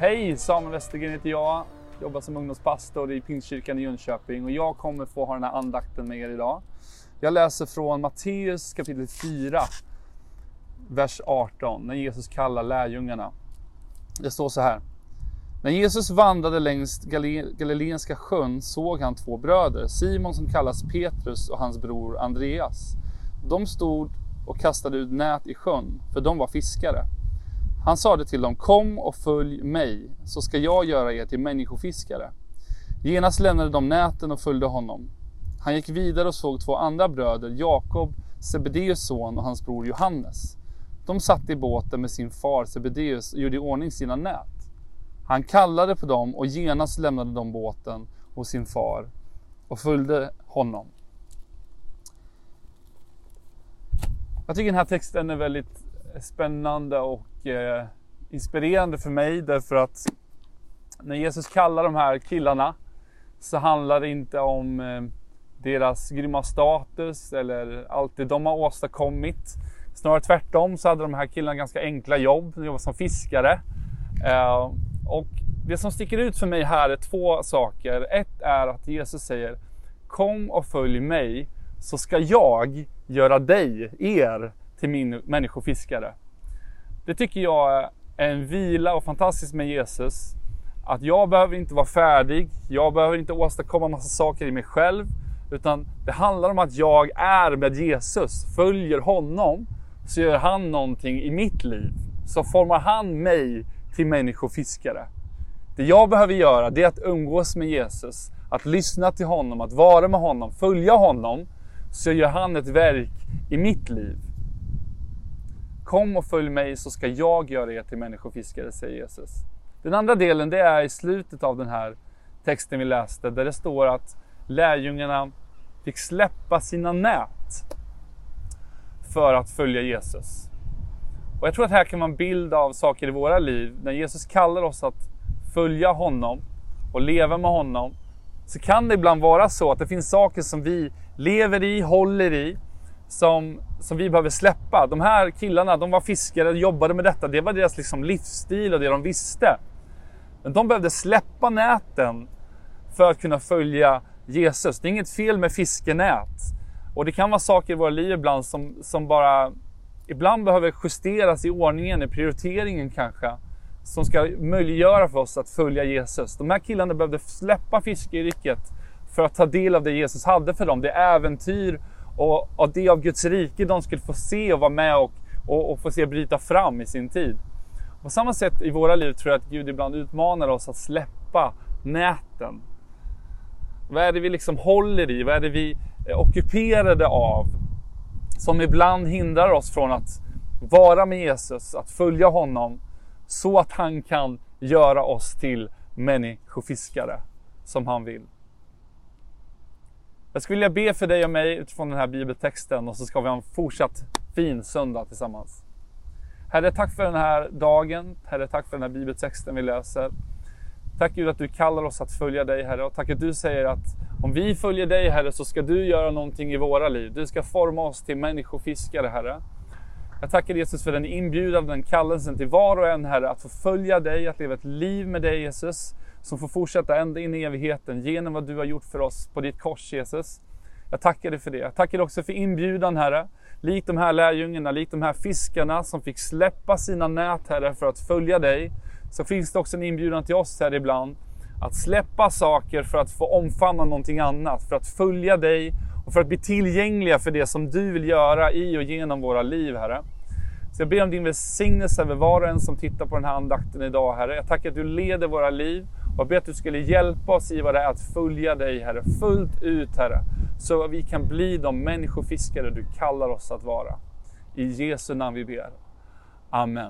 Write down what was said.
Hej, Samuel Westergren heter jag. Jobbar som ungdomspastor i Pingstkyrkan i Jönköping och jag kommer få ha den här andakten med er idag. Jag läser från Matteus kapitel 4, vers 18, när Jesus kallar lärjungarna. Det står så här. När Jesus vandrade längs Galileiska sjön såg han två bröder, Simon som kallas Petrus och hans bror Andreas. De stod och kastade ut nät i sjön, för de var fiskare. Han sade till dem, kom och följ mig, så ska jag göra er till människofiskare. Genast lämnade de näten och följde honom. Han gick vidare och såg två andra bröder, Jakob, Sebedeus son och hans bror Johannes. De satt i båten med sin far Sebedeus och gjorde i ordning sina nät. Han kallade på dem och genast lämnade de båten och sin far och följde honom. Jag tycker den här texten är väldigt eh, spännande och mycket eh, inspirerande för mig därför att när Jesus kallar de här killarna så handlar det inte om eh, deras grymma status eller allt det de har åstadkommit. Snarare tvärtom så hade de här killarna ganska enkla jobb. De jobbade som fiskare. Eh, och det som sticker ut för mig här är två saker. Ett är att Jesus säger Kom och följ mig så ska jag göra dig, er, till min människofiskare. Det tycker jag är en vila och fantastiskt med Jesus. Att jag behöver inte vara färdig, jag behöver inte åstadkomma massa saker i mig själv. Utan det handlar om att jag är med Jesus, följer honom, så gör han någonting i mitt liv. Så formar han mig till människofiskare. Det jag behöver göra det är att umgås med Jesus, att lyssna till honom, att vara med honom, följa honom. Så gör han ett verk i mitt liv. Kom och följ mig så ska jag göra er till människofiskare, säger Jesus. Den andra delen det är i slutet av den här texten vi läste där det står att lärjungarna fick släppa sina nät för att följa Jesus. Och jag tror att här kan man bild av saker i våra liv. När Jesus kallar oss att följa honom och leva med honom så kan det ibland vara så att det finns saker som vi lever i, håller i som, som vi behöver släppa. De här killarna, de var fiskare, jobbade med detta. Det var deras liksom livsstil och det de visste. Men de behövde släppa näten för att kunna följa Jesus. Det är inget fel med fiskenät. Och det kan vara saker i våra liv ibland som, som bara ibland behöver justeras i ordningen, i prioriteringen kanske. Som ska möjliggöra för oss att följa Jesus. De här killarna behövde släppa fiskeyrket för att ta del av det Jesus hade för dem. Det äventyr och, och det av Guds rike de skulle få se och vara med och, och, och få se bryta fram i sin tid. På samma sätt i våra liv tror jag att Gud ibland utmanar oss att släppa näten. Vad är det vi liksom håller i? Vad är det vi är ockuperade av? Som ibland hindrar oss från att vara med Jesus, att följa honom så att han kan göra oss till människofiskare som han vill. Jag skulle vilja be för dig och mig utifrån den här bibeltexten och så ska vi ha en fortsatt fin söndag tillsammans. Herre, tack för den här dagen. Herre, tack för den här bibeltexten vi läser. Tack Gud att du kallar oss att följa dig Herre och tack att du säger att om vi följer dig Herre så ska du göra någonting i våra liv. Du ska forma oss till människofiskare Herre. Jag tackar Jesus för den inbjudan, den kallelsen till var och en Herre att få följa dig, att leva ett liv med dig Jesus som får fortsätta ända in i evigheten genom vad du har gjort för oss på ditt kors Jesus. Jag tackar dig för det. Jag tackar dig också för inbjudan Herre. Likt de här lärjungarna, likt de här fiskarna som fick släppa sina nät Herre för att följa dig. Så finns det också en inbjudan till oss här ibland. Att släppa saker för att få omfamna någonting annat. För att följa dig och för att bli tillgängliga för det som du vill göra i och genom våra liv Herre. Så jag ber om din välsignelse över var och en som tittar på den här andakten idag Herre. Jag tackar att du leder våra liv och ber att du skulle hjälpa oss i vad det är att följa dig Herre, fullt ut Herre. Så att vi kan bli de människofiskare du kallar oss att vara. I Jesu namn vi ber. Amen.